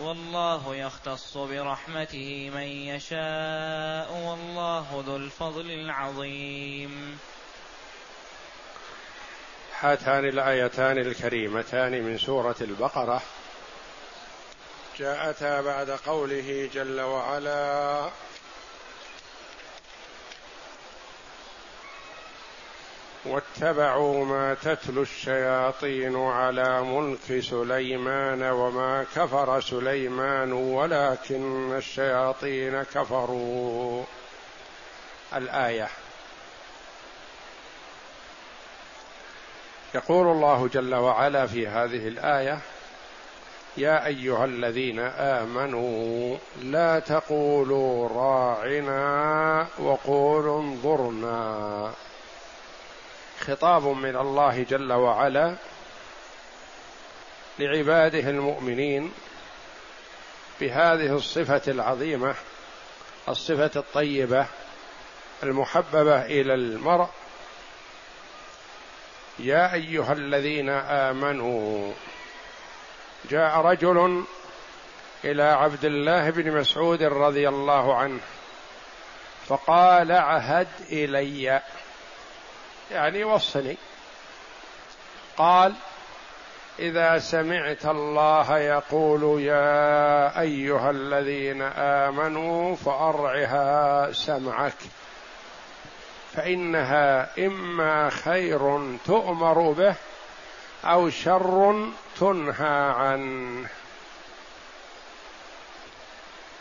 والله يختص برحمته من يشاء والله ذو الفضل العظيم. هاتان الآيتان الكريمتان من سورة البقرة. جاءتا بعد قوله جل وعلا واتبعوا ما تتلو الشياطين على ملك سليمان وما كفر سليمان ولكن الشياطين كفروا. الآية. يقول الله جل وعلا في هذه الآية يا أيها الذين آمنوا لا تقولوا راعنا وقولوا انظرنا. خطاب من الله جل وعلا لعباده المؤمنين بهذه الصفة العظيمة الصفة الطيبة المحببة إلى المرء. يا أيها الذين آمنوا جاء رجل إلى عبد الله بن مسعود رضي الله عنه فقال عهد إلي. يعني وصني. قال إذا سمعت الله يقول يا أيها الذين آمنوا فأرعها سمعك. فإنها إما خير تؤمر به أو شر تنهى عنه.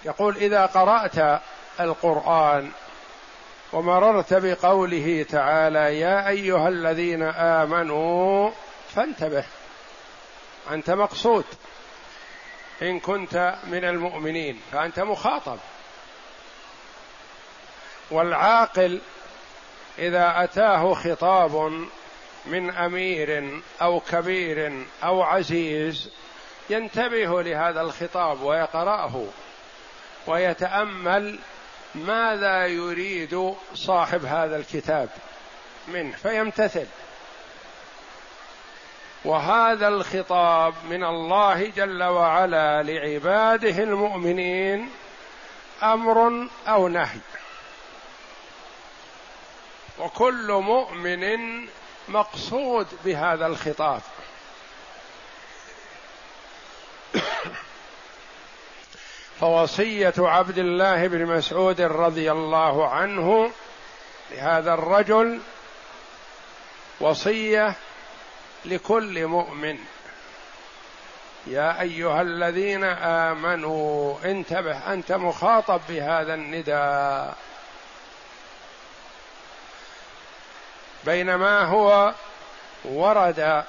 يقول إذا قرأت القرآن ومررت بقوله تعالى يا أيها الذين آمنوا فانتبه أنت مقصود. إن كنت من المؤمنين فأنت مخاطب. والعاقل إذا أتاه خطاب من أمير أو كبير أو عزيز ينتبه لهذا الخطاب ويقرأه ويتأمل ماذا يريد صاحب هذا الكتاب منه؟ فيمتثل. وهذا الخطاب من الله جل وعلا لعباده المؤمنين أمر أو نهي. وكل مؤمن مقصود بهذا الخطاب. فوصية عبد الله بن مسعود رضي الله عنه لهذا الرجل وصية لكل مؤمن. يا أيها الذين آمنوا انتبه أنت مخاطب بهذا النداء. بينما هو ورد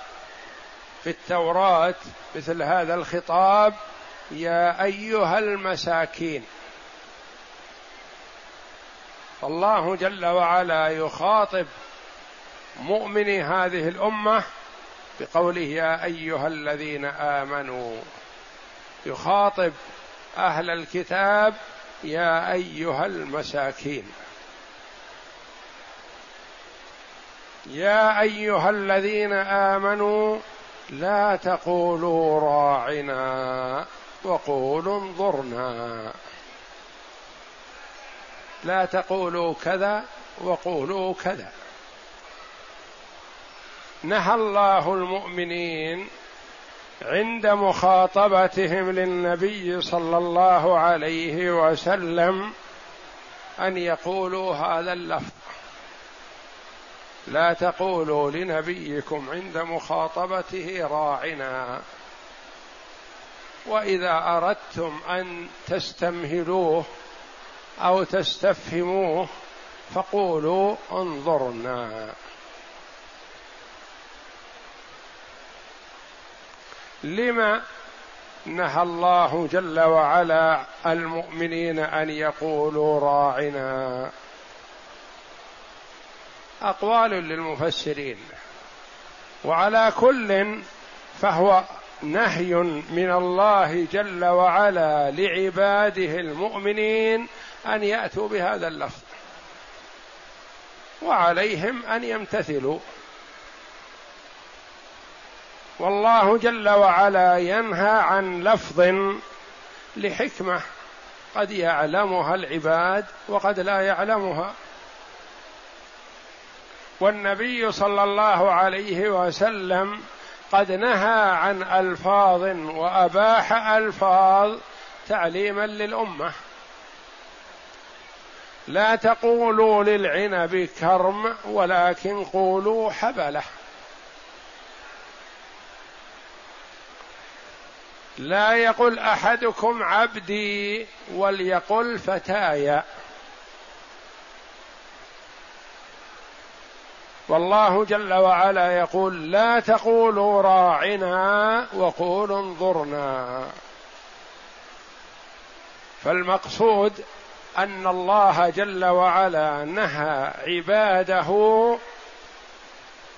في التوراة مثل هذا الخطاب يا أيها المساكين. فالله جل وعلا يخاطب مؤمني هذه الأمة بقوله يا أيها الذين آمنوا. يخاطب أهل الكتاب يا أيها المساكين. يا أيها الذين آمنوا لا تقولوا راعنا. وقولوا انظرنا. لا تقولوا كذا وقولوا كذا. نهى الله المؤمنين عند مخاطبتهم للنبي صلى الله عليه وسلم أن يقولوا هذا اللفظ. لا تقولوا لنبيكم عند مخاطبته راعنا. وإذا أردتم أن تستمهلوه أو تستفهموه فقولوا انظرنا. لما نهى الله جل وعلا المؤمنين أن يقولوا راعنا؟ أقوال للمفسرين وعلى كل فهو نهي من الله جل وعلا لعباده المؤمنين أن يأتوا بهذا اللفظ. وعليهم أن يمتثلوا. والله جل وعلا ينهى عن لفظ لحكمة قد يعلمها العباد وقد لا يعلمها. والنبي صلى الله عليه وسلم قد نهى عن ألفاظ وأباح ألفاظ تعليما للأمة. لا تقولوا للعنب كرم ولكن قولوا حبلة. لا يقل أحدكم عبدي وليقل فتاي والله جل وعلا يقول لا تقولوا راعنا وقولوا انظرنا. فالمقصود أن الله جل وعلا نهى عباده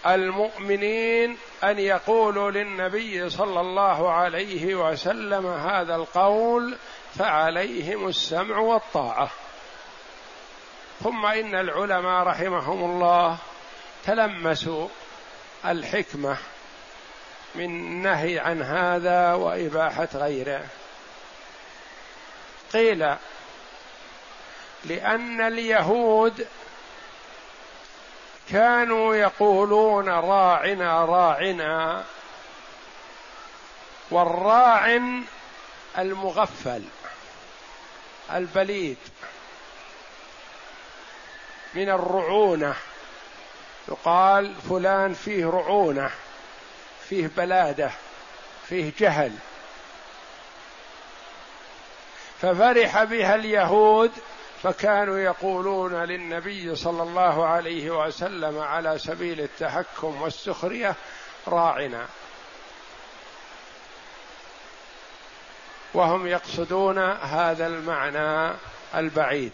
المؤمنين أن يقولوا للنبي صلى الله عليه وسلم هذا القول فعليهم السمع والطاعة. ثم إن العلماء رحمهم الله تلمسوا الحكمة من نهي عن هذا وإباحة غيره. قيل لأن اليهود كانوا يقولون راعنا راعنا والراعن المغفل البليد من الرعونة. يقال فلان فيه رعونة فيه بلادة فيه جهل. ففرح بها اليهود فكانوا يقولون للنبي صلى الله عليه وسلم على سبيل التحكم والسخرية راعنا. وهم يقصدون هذا المعنى البعيد.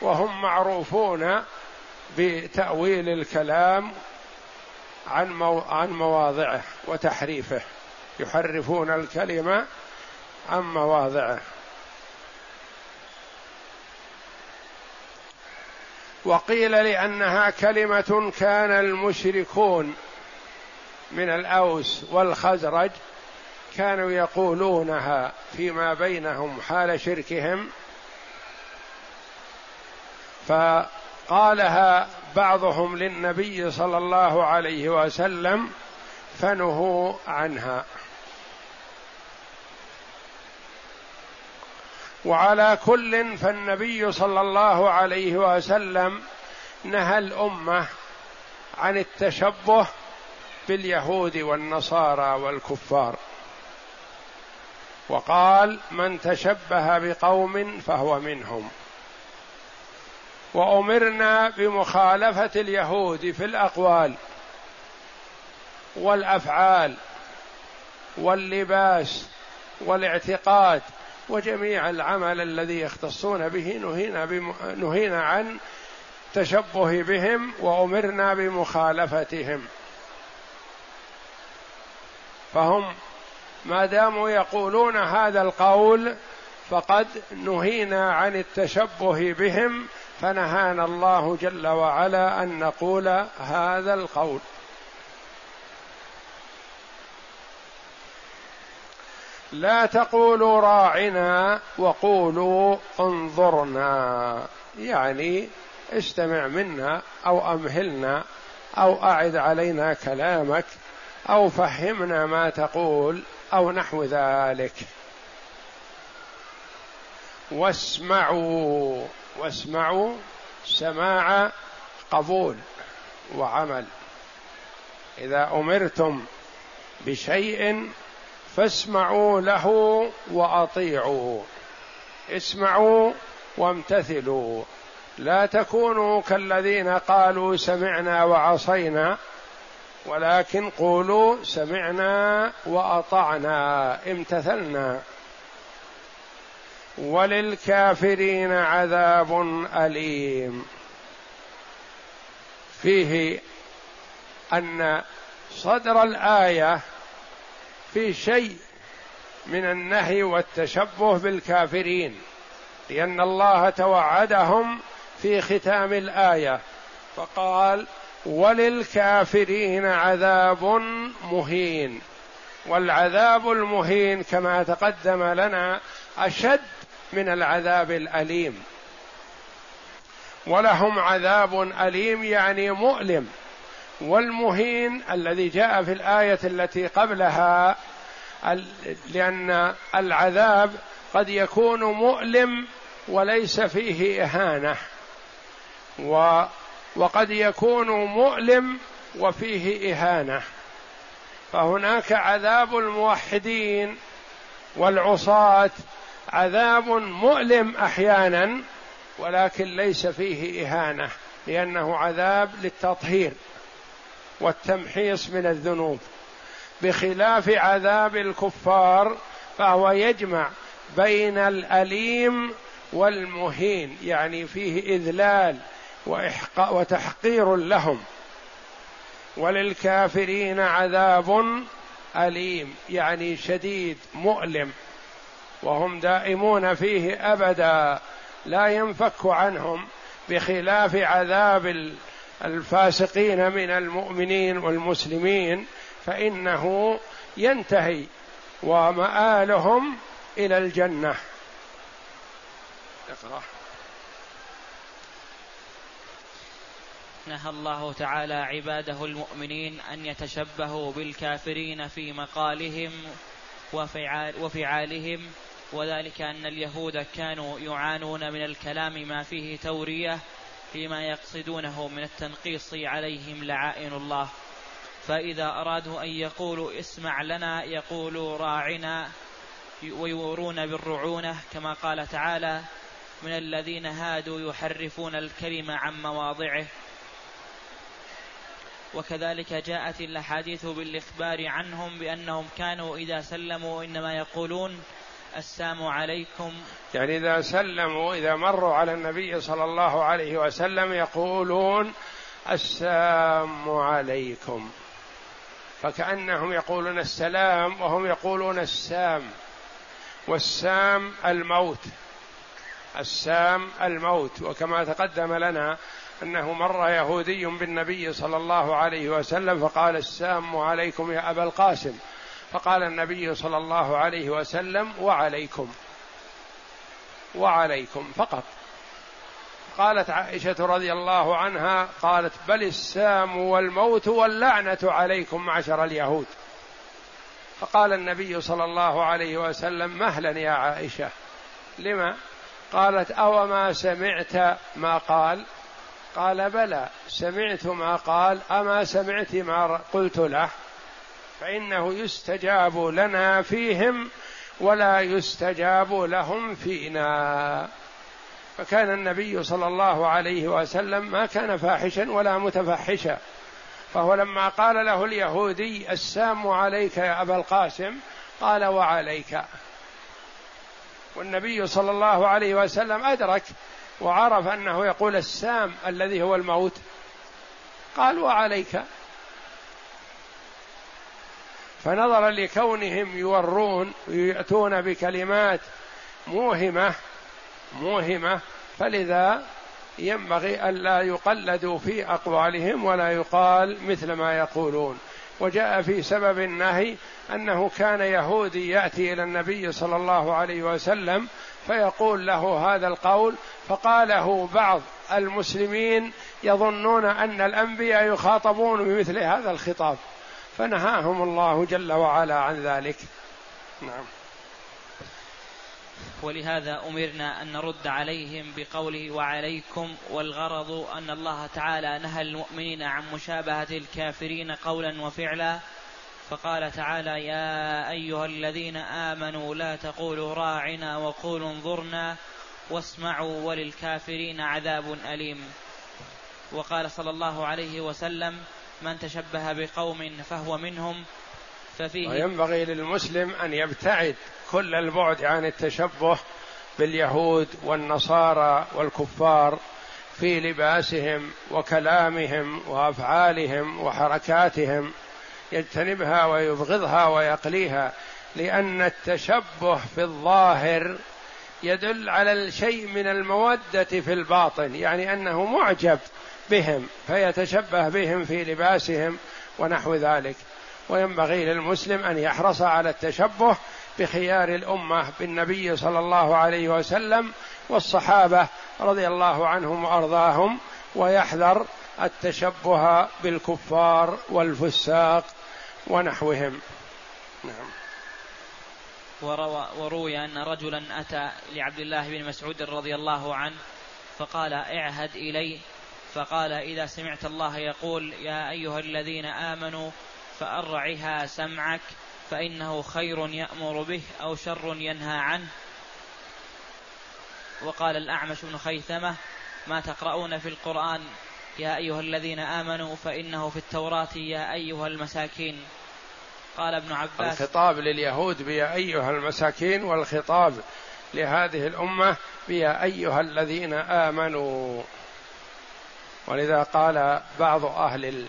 وهم معروفون بتأويل الكلام عن عن مواضعه وتحريفه. يحرفون الكلمة عن مواضعه. وقيل لأنها كلمة كان المشركون من الأوس والخزرج كانوا يقولونها فيما بينهم حال شركهم فقالها بعضهم للنبي صلى الله عليه وسلم فنهوا عنها. وعلى كل فالنبي صلى الله عليه وسلم نهى الأمة عن التشبه باليهود والنصارى والكفار. وقال من تشبه بقوم فهو منهم. وأمرنا بمخالفة اليهود في الأقوال والأفعال واللباس والاعتقاد وجميع العمل الذي يختصون به نهينا, بم... نهينا عن تشبه بهم وأمرنا بمخالفتهم. فهم ما داموا يقولون هذا القول فقد نهينا عن التشبه بهم فنهانا الله جل وعلا أن نقول هذا القول. لا تقولوا راعنا وقولوا انظرنا يعني استمع منا أو أمهلنا أو أعد علينا كلامك أو فهمنا ما تقول أو نحو ذلك. واسمعوا واسمعوا سماع قبول وعمل. إذا أمرتم بشيء فاسمعوا له واطيعوا اسمعوا وامتثلوا. لا تكونوا كالذين قالوا سمعنا وعصينا ولكن قولوا سمعنا وأطعنا امتثلنا. وللكافرين عذاب أليم. فيه أن صدر الآية في شيء من النهي والتشبه بالكافرين لأن الله توعدهم في ختام الآية فقال وللكافرين عذاب مهين. والعذاب المهين كما تقدم لنا أشد من العذاب الأليم. ولهم عذاب أليم يعني مؤلم. والمهين الذي جاء في الآية التي قبلها لأن العذاب قد يكون مؤلم وليس فيه إهانة. و وقد يكون مؤلم وفيه إهانة. فهناك عذاب الموحدين والعصاة عذاب مؤلم أحيانا ولكن ليس فيه إهانة لأنه عذاب للتطهير والتمحيص من الذنوب. بخلاف عذاب الكفار فهو يجمع بين الأليم والمهين يعني فيه إذلال وتحقير لهم. وللكافرين عذاب أليم يعني شديد مؤلم. وهم دائمون فيه أبدا لا ينفك عنهم بخلاف عذاب الفاسقين من المؤمنين والمسلمين فإنه ينتهي ومآلهم إلى الجنة. اقرأ. نهى الله تعالى عباده المؤمنين أن يتشبهوا بالكافرين في مقالهم وفعال وفعالهم وذلك أن اليهود كانوا يعانون من الكلام ما فيه تورية فيما يقصدونه من التنقيص عليهم لعائن الله. فإذا أرادوا أن يقولوا اسمع لنا يقولوا راعنا ويورون بالرعونة كما قال تعالى من الذين هادوا يحرفون الكلم عن مواضعه. وكذلك جاءت الأحاديث بالإخبار عنهم بأنهم كانوا إذا سلموا إنما يقولون السلام عليكم. يعني إذا سلموا إذا مروا على النبي صلى الله عليه وسلم يقولون السلام عليكم. فكأنهم يقولون السلام وهم يقولون السام. والسام الموت. السام الموت. وكما تقدم لنا أنه مر يهودي بالنبي صلى الله عليه وسلم فقال السام عليكم يا أبا القاسم. فقال النبي صلى الله عليه وسلم وعليكم وعليكم فقط. قالت عائشة رضي الله عنها قالت بل السام والموت واللعنة عليكم معشر اليهود. فقال النبي صلى الله عليه وسلم مهلا يا عائشة. لما؟ قالت اوما سمعت ما قال؟ قال بلى. سمعت ما قال أما سمعت ما قلت له؟ فإنه يستجاب لنا فيهم ولا يستجاب لهم فينا. فكان النبي صلى الله عليه وسلم ما كان فاحشا ولا متفحشا. فهو لما قال له اليهودي السام عليك يا أبا القاسم قال وعليك. والنبي صلى الله عليه وسلم أدرك وعرف أنه يقول السام الذي هو الموت. قال وعليك. فنظرا لكونهم يورون ويأتون بكلمات موهمة موهمة فلذا ينبغي ألا يقلدوا في أقوالهم ولا يقال مثل ما يقولون. وجاء في سبب النهي أنه كان يهودي يأتي إلى النبي صلى الله عليه وسلم فيقول له هذا القول فقاله بعض المسلمين يظنون أن الأنبياء يخاطبون بمثل هذا الخطاب. فنهاهم الله جل وعلا عن ذلك. نعم. ولهذا أمرنا أن نرد عليهم بقوله وعليكم والغرض أن الله تعالى نهى المؤمنين عن مشابهة الكافرين قولا وفعلا. فقال تعالى يا أيها الذين آمنوا لا تقولوا راعنا وقولوا انظرنا واسمعوا وللكافرين عذاب أليم. وقال صلى الله عليه وسلم من تشبه بقوم فهو منهم ففيه وينبغي للمسلم أن يبتعد كل البعد عن التشبه باليهود والنصارى والكفار في لباسهم وكلامهم وأفعالهم وحركاتهم يجتنبها ويبغضها ويقليها لأن التشبه في الظاهر يدل على الشيء من المودة في الباطن يعني أنه معجب بهم فيتشبه بهم في لباسهم ونحو ذلك. وينبغي للمسلم أن يحرص على التشبه بخيار الأمة بالنبي صلى الله عليه وسلم والصحابة رضي الله عنهم وأرضاهم ويحذر التشبه بالكفار والفساق ونحوهم. نعم. وروى وروي أن رجلا أتى لعبد الله بن مسعود رضي الله عنه فقال اعهد إلي فقال إذا سمعت الله يقول يا أيها الذين آمنوا فأرعها سمعك فإنه خير يأمر به أو شر ينهى عنه. وقال الأعمش بن خيثمة ما تقرؤون في القرآن يا أيها الذين آمنوا فإنه في التوراة يا أيها المساكين. قال ابن عباس الخطاب لليهود بيا أيها المساكين والخطاب لهذه الأمة بيا أيها الذين آمنوا. ولذا قال بعض أهل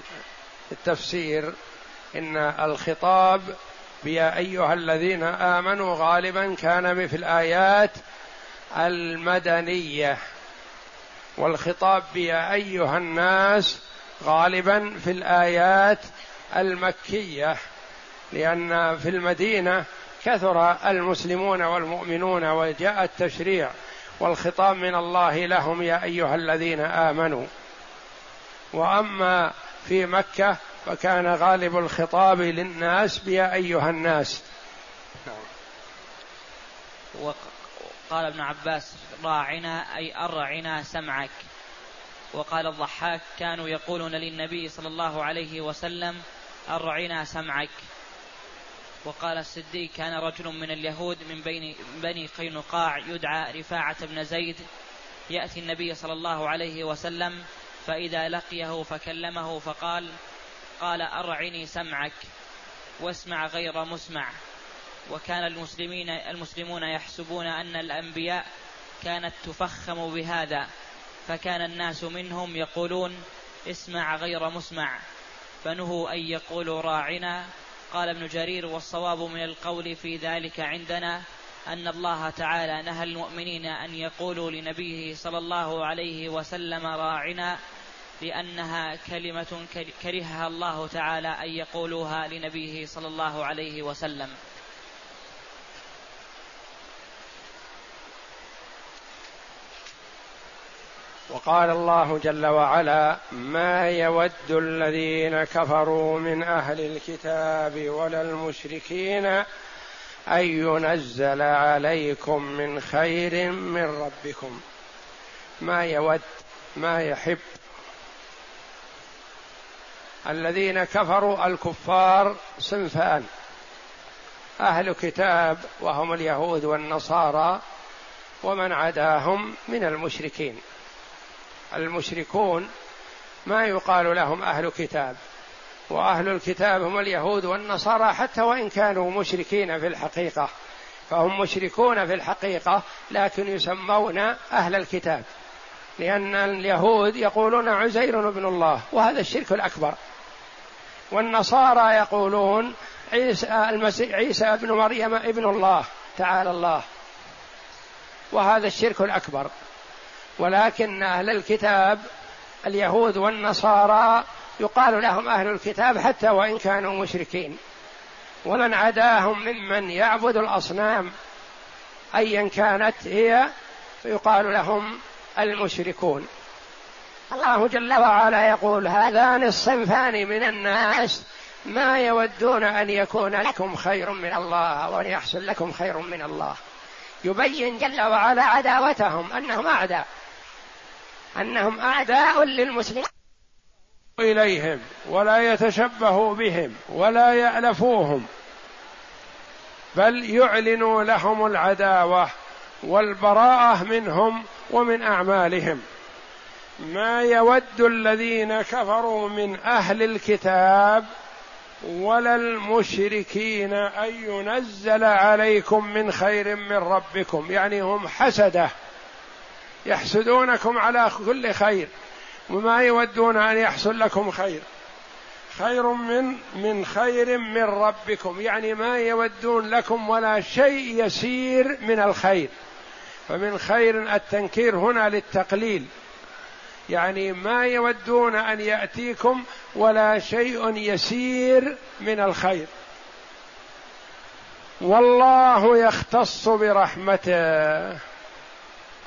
التفسير إن الخطاب بيا أيها الذين آمنوا غالبا كان في الآيات المدنية والخطاب بيا أيها الناس غالبا في الآيات المكية لأن في المدينة كثر المسلمون والمؤمنون وجاء التشريع والخطاب من الله لهم يا أيها الذين آمنوا. وأما في مكة فكان غالب الخطاب للناس بيا أيها الناس. وقال ابن عباس راعنا أي أرعنا سمعك. وقال الضحاك كانوا يقولون للنبي صلى الله عليه وسلم أرعنا سمعك. وقال السدي كان رجل من اليهود من بين بني قينقاع يدعى رفاعة بن زيد يأتي النبي صلى الله عليه وسلم فإذا لقيه فكلمه فقال قال أرعني سمعك واسمع غير مسمع. وكان المسلمين المسلمون يحسبون أن الأنبياء كانت تفخم بهذا فكان الناس منهم يقولون اسمع غير مسمع. فنهوا أن يقولوا راعنا. قال ابن جرير والصواب من القول في ذلك عندنا أن الله تعالى نهى المؤمنين أن يقولوا لنبيه صلى الله عليه وسلم راعنا لأنها كلمة كرهها الله تعالى أن يقولوها لنبيه صلى الله عليه وسلم. وقال الله جل وعلا ما يود الذين كفروا من أهل الكتاب ولا المشركين أن ينزل عليكم من خير من ربكم. ما يود ما يحب الذين كفروا الكفار صنفان أهل كتاب وهم اليهود والنصارى ومن عداهم من المشركين. المشركون ما يقال لهم أهل كتاب وأهل الكتاب هم اليهود والنصارى حتى وإن كانوا مشركين في الحقيقة فهم مشركون في الحقيقة لكن يسمون أهل الكتاب لأن اليهود يقولون عزير ابن الله وهذا الشرك الأكبر. والنصارى يقولون عيسى المسيح عيسى ابن مريم ابن الله تعالى الله. وهذا الشرك الأكبر. ولكن أهل الكتاب اليهود والنصارى يقال لهم أهل الكتاب حتى وإن كانوا مشركين. ومن عداهم ممن يعبد الأصنام ايا كانت هي فيقال لهم المشركون. الله جل وعلا يقول هذان الصنفان من الناس ما يودون أن يكون لكم خير من الله وأن يحصل لكم خير من الله. يبين جل وعلا عداوتهم أنهم أعداء. أنهم أعداء للمسلمين. إليهم ولا يتشبهوا بهم ولا يألفوهم. بل يعلنوا لهم العداوة والبراءة منهم ومن أعمالهم. ما يود الذين كفروا من أهل الكتاب ولا المشركين أن ينزل عليكم من خير من ربكم. يعني هم حسدة. يحسدونكم على كل خير. وما يودون أن يحصل لكم خير. خير من من خير من ربكم. يعني ما يودون لكم ولا شيء يسير من الخير. فمن خير التنكير هنا للتقليل. يعني ما يودون أن يأتيكم ولا شيء يسير من الخير. والله يختص برحمته.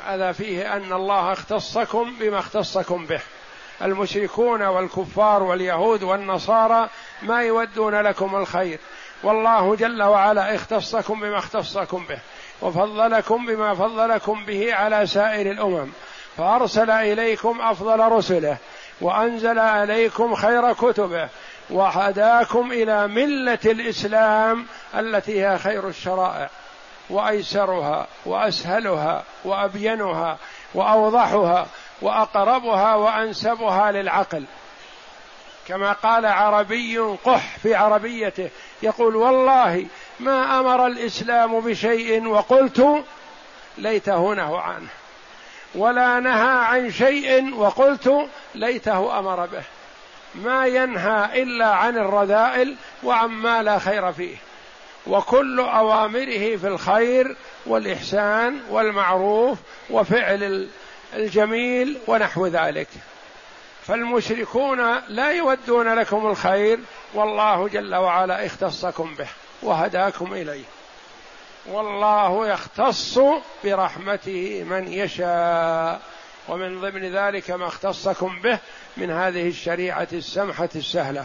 هذا فيه أن الله اختصكم بما اختصكم به. المشركون والكفار واليهود والنصارى ما يودون لكم الخير. والله جل وعلا اختصكم بما اختصكم به. وفضلكم بما فضلكم به على سائر الأمم. فأرسل إليكم أفضل رسله وأنزل عليكم خير كتبه وهداكم إلى ملة الإسلام التي هي خير الشرائع وأيسرها وأسهلها وأبينها وأوضحها وأقربها وأنسبها للعقل. كما قال عربي قح في عربيته يقول والله ما أمر الإسلام بشيء وقلت ليته نهى عنه ولا نهى عن شيء وقلت ليته أمر به. ما ينهى إلا عن الرذائل وعما لا خير فيه. وكل أوامره في الخير والإحسان والمعروف وفعل الجميل ونحو ذلك. فالمشركون لا يودون لكم الخير والله جل وعلا اختصكم به وهداكم إليه. والله يختص برحمته من يشاء. ومن ضمن ذلك ما اختصكم به من هذه الشريعة السمحة السهلة.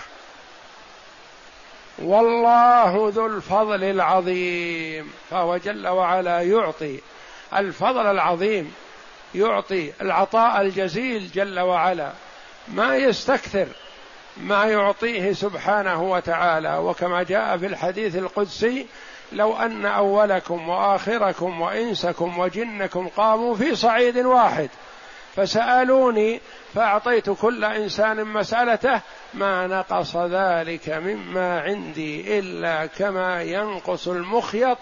والله ذو الفضل العظيم. فهو جل وعلا يعطي الفضل العظيم يعطي العطاء الجزيل جل وعلا. ما يستكثر ما يعطيه سبحانه وتعالى. وكما جاء في الحديث القدسي لو أن أولكم وآخركم وإنسكم وجنكم قاموا في صعيد واحد. فسألوني فأعطيت كل إنسان مسألته ما نقص ذلك مما عندي إلا كما ينقص المخيط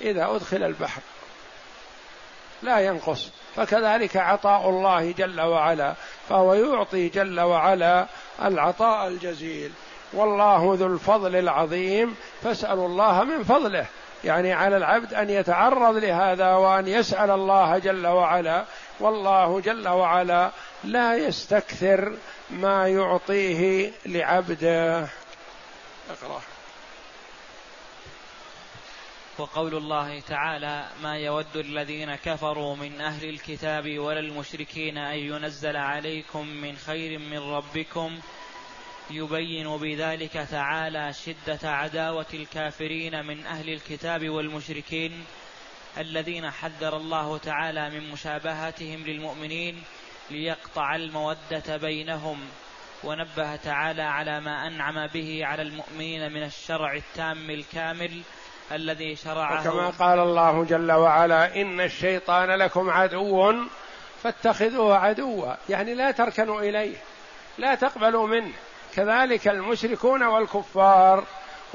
إذا أدخل البحر. لا ينقص. فكذلك عطاء الله جل وعلا فهو يعطي جل وعلا العطاء الجزيل. والله ذو الفضل العظيم. فاسألوا الله من فضله. يعني على العبد أن يتعرض لهذا وأن يسأل الله جل وعلا. والله جل وعلا لا يستكثر ما يعطيه لعبده. اقرأ. وقول الله تعالى ما يود الذين كفروا من أهل الكتاب ولا المشركين أن ينزل عليكم من خير من ربكم يبين بذلك تعالى شدة عداوة الكافرين من أهل الكتاب والمشركين الذين حذر الله تعالى من مشابهتهم للمؤمنين ليقطع المودة بينهم ونبه تعالى على ما أنعم به على المؤمنين من الشرع التام الكامل الذي شرعه وكما قال الله جل وعلا إن الشيطان لكم عدو فاتخذوه عدوا يعني لا تركنوا إليه لا تقبلوا منه. كذلك المشركون والكفار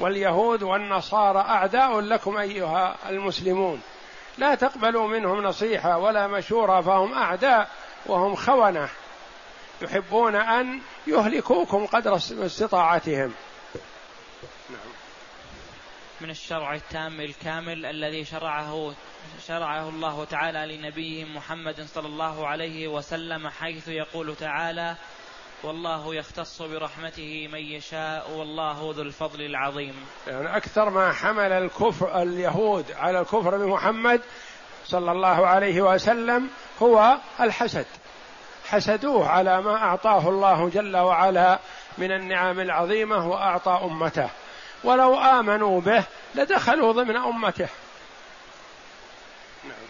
واليهود والنصارى أعداء لكم أيها المسلمون. لا تقبلوا منهم نصيحة ولا مشورة فهم أعداء وهم خونة. يحبون أن يهلكوكم قدر استطاعتهم. من الشرع التام الكامل الذي شرعه شرعه الله تعالى لنبيه محمد صلى الله عليه وسلم حيث يقول تعالى والله يختص برحمته من يشاء والله ذو الفضل العظيم. يعني أكثر ما حمل الكفر اليهود على الكفر بمحمد صلى الله عليه وسلم هو الحسد. حسدوه على ما أعطاه الله جل وعلا من النعم العظيمة وأعطى أمته. ولو آمنوا به لدخلوا ضمن أمته نعم.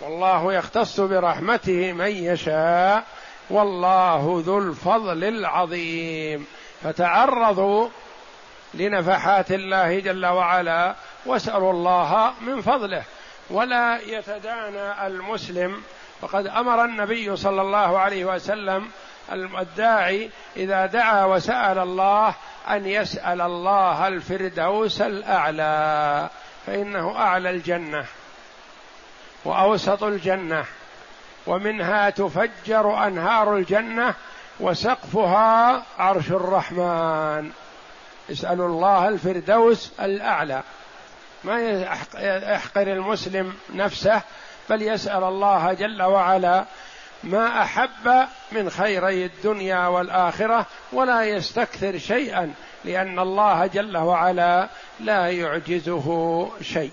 والله يختص برحمته من يشاء والله ذو الفضل العظيم. فتعرضوا لنفحات الله جل وعلا واسألوا الله من فضله. ولا يتدانى المسلم. وقد أمر النبي صلى الله عليه وسلم الداعي إذا دعا وسأل الله أن يسأل الله الفردوس الأعلى فإنه أعلى الجنة. وأوسط الجنة ومنها تفجر أنهار الجنة وسقفها عرش الرحمن. اسألوا الله الفردوس الأعلى. ما يحقر المسلم نفسه بل يسأل الله جل وعلا ما أحب من خيري الدنيا والآخرة ولا يستكثر شيئا لأن الله جل وعلا لا يعجزه شيء.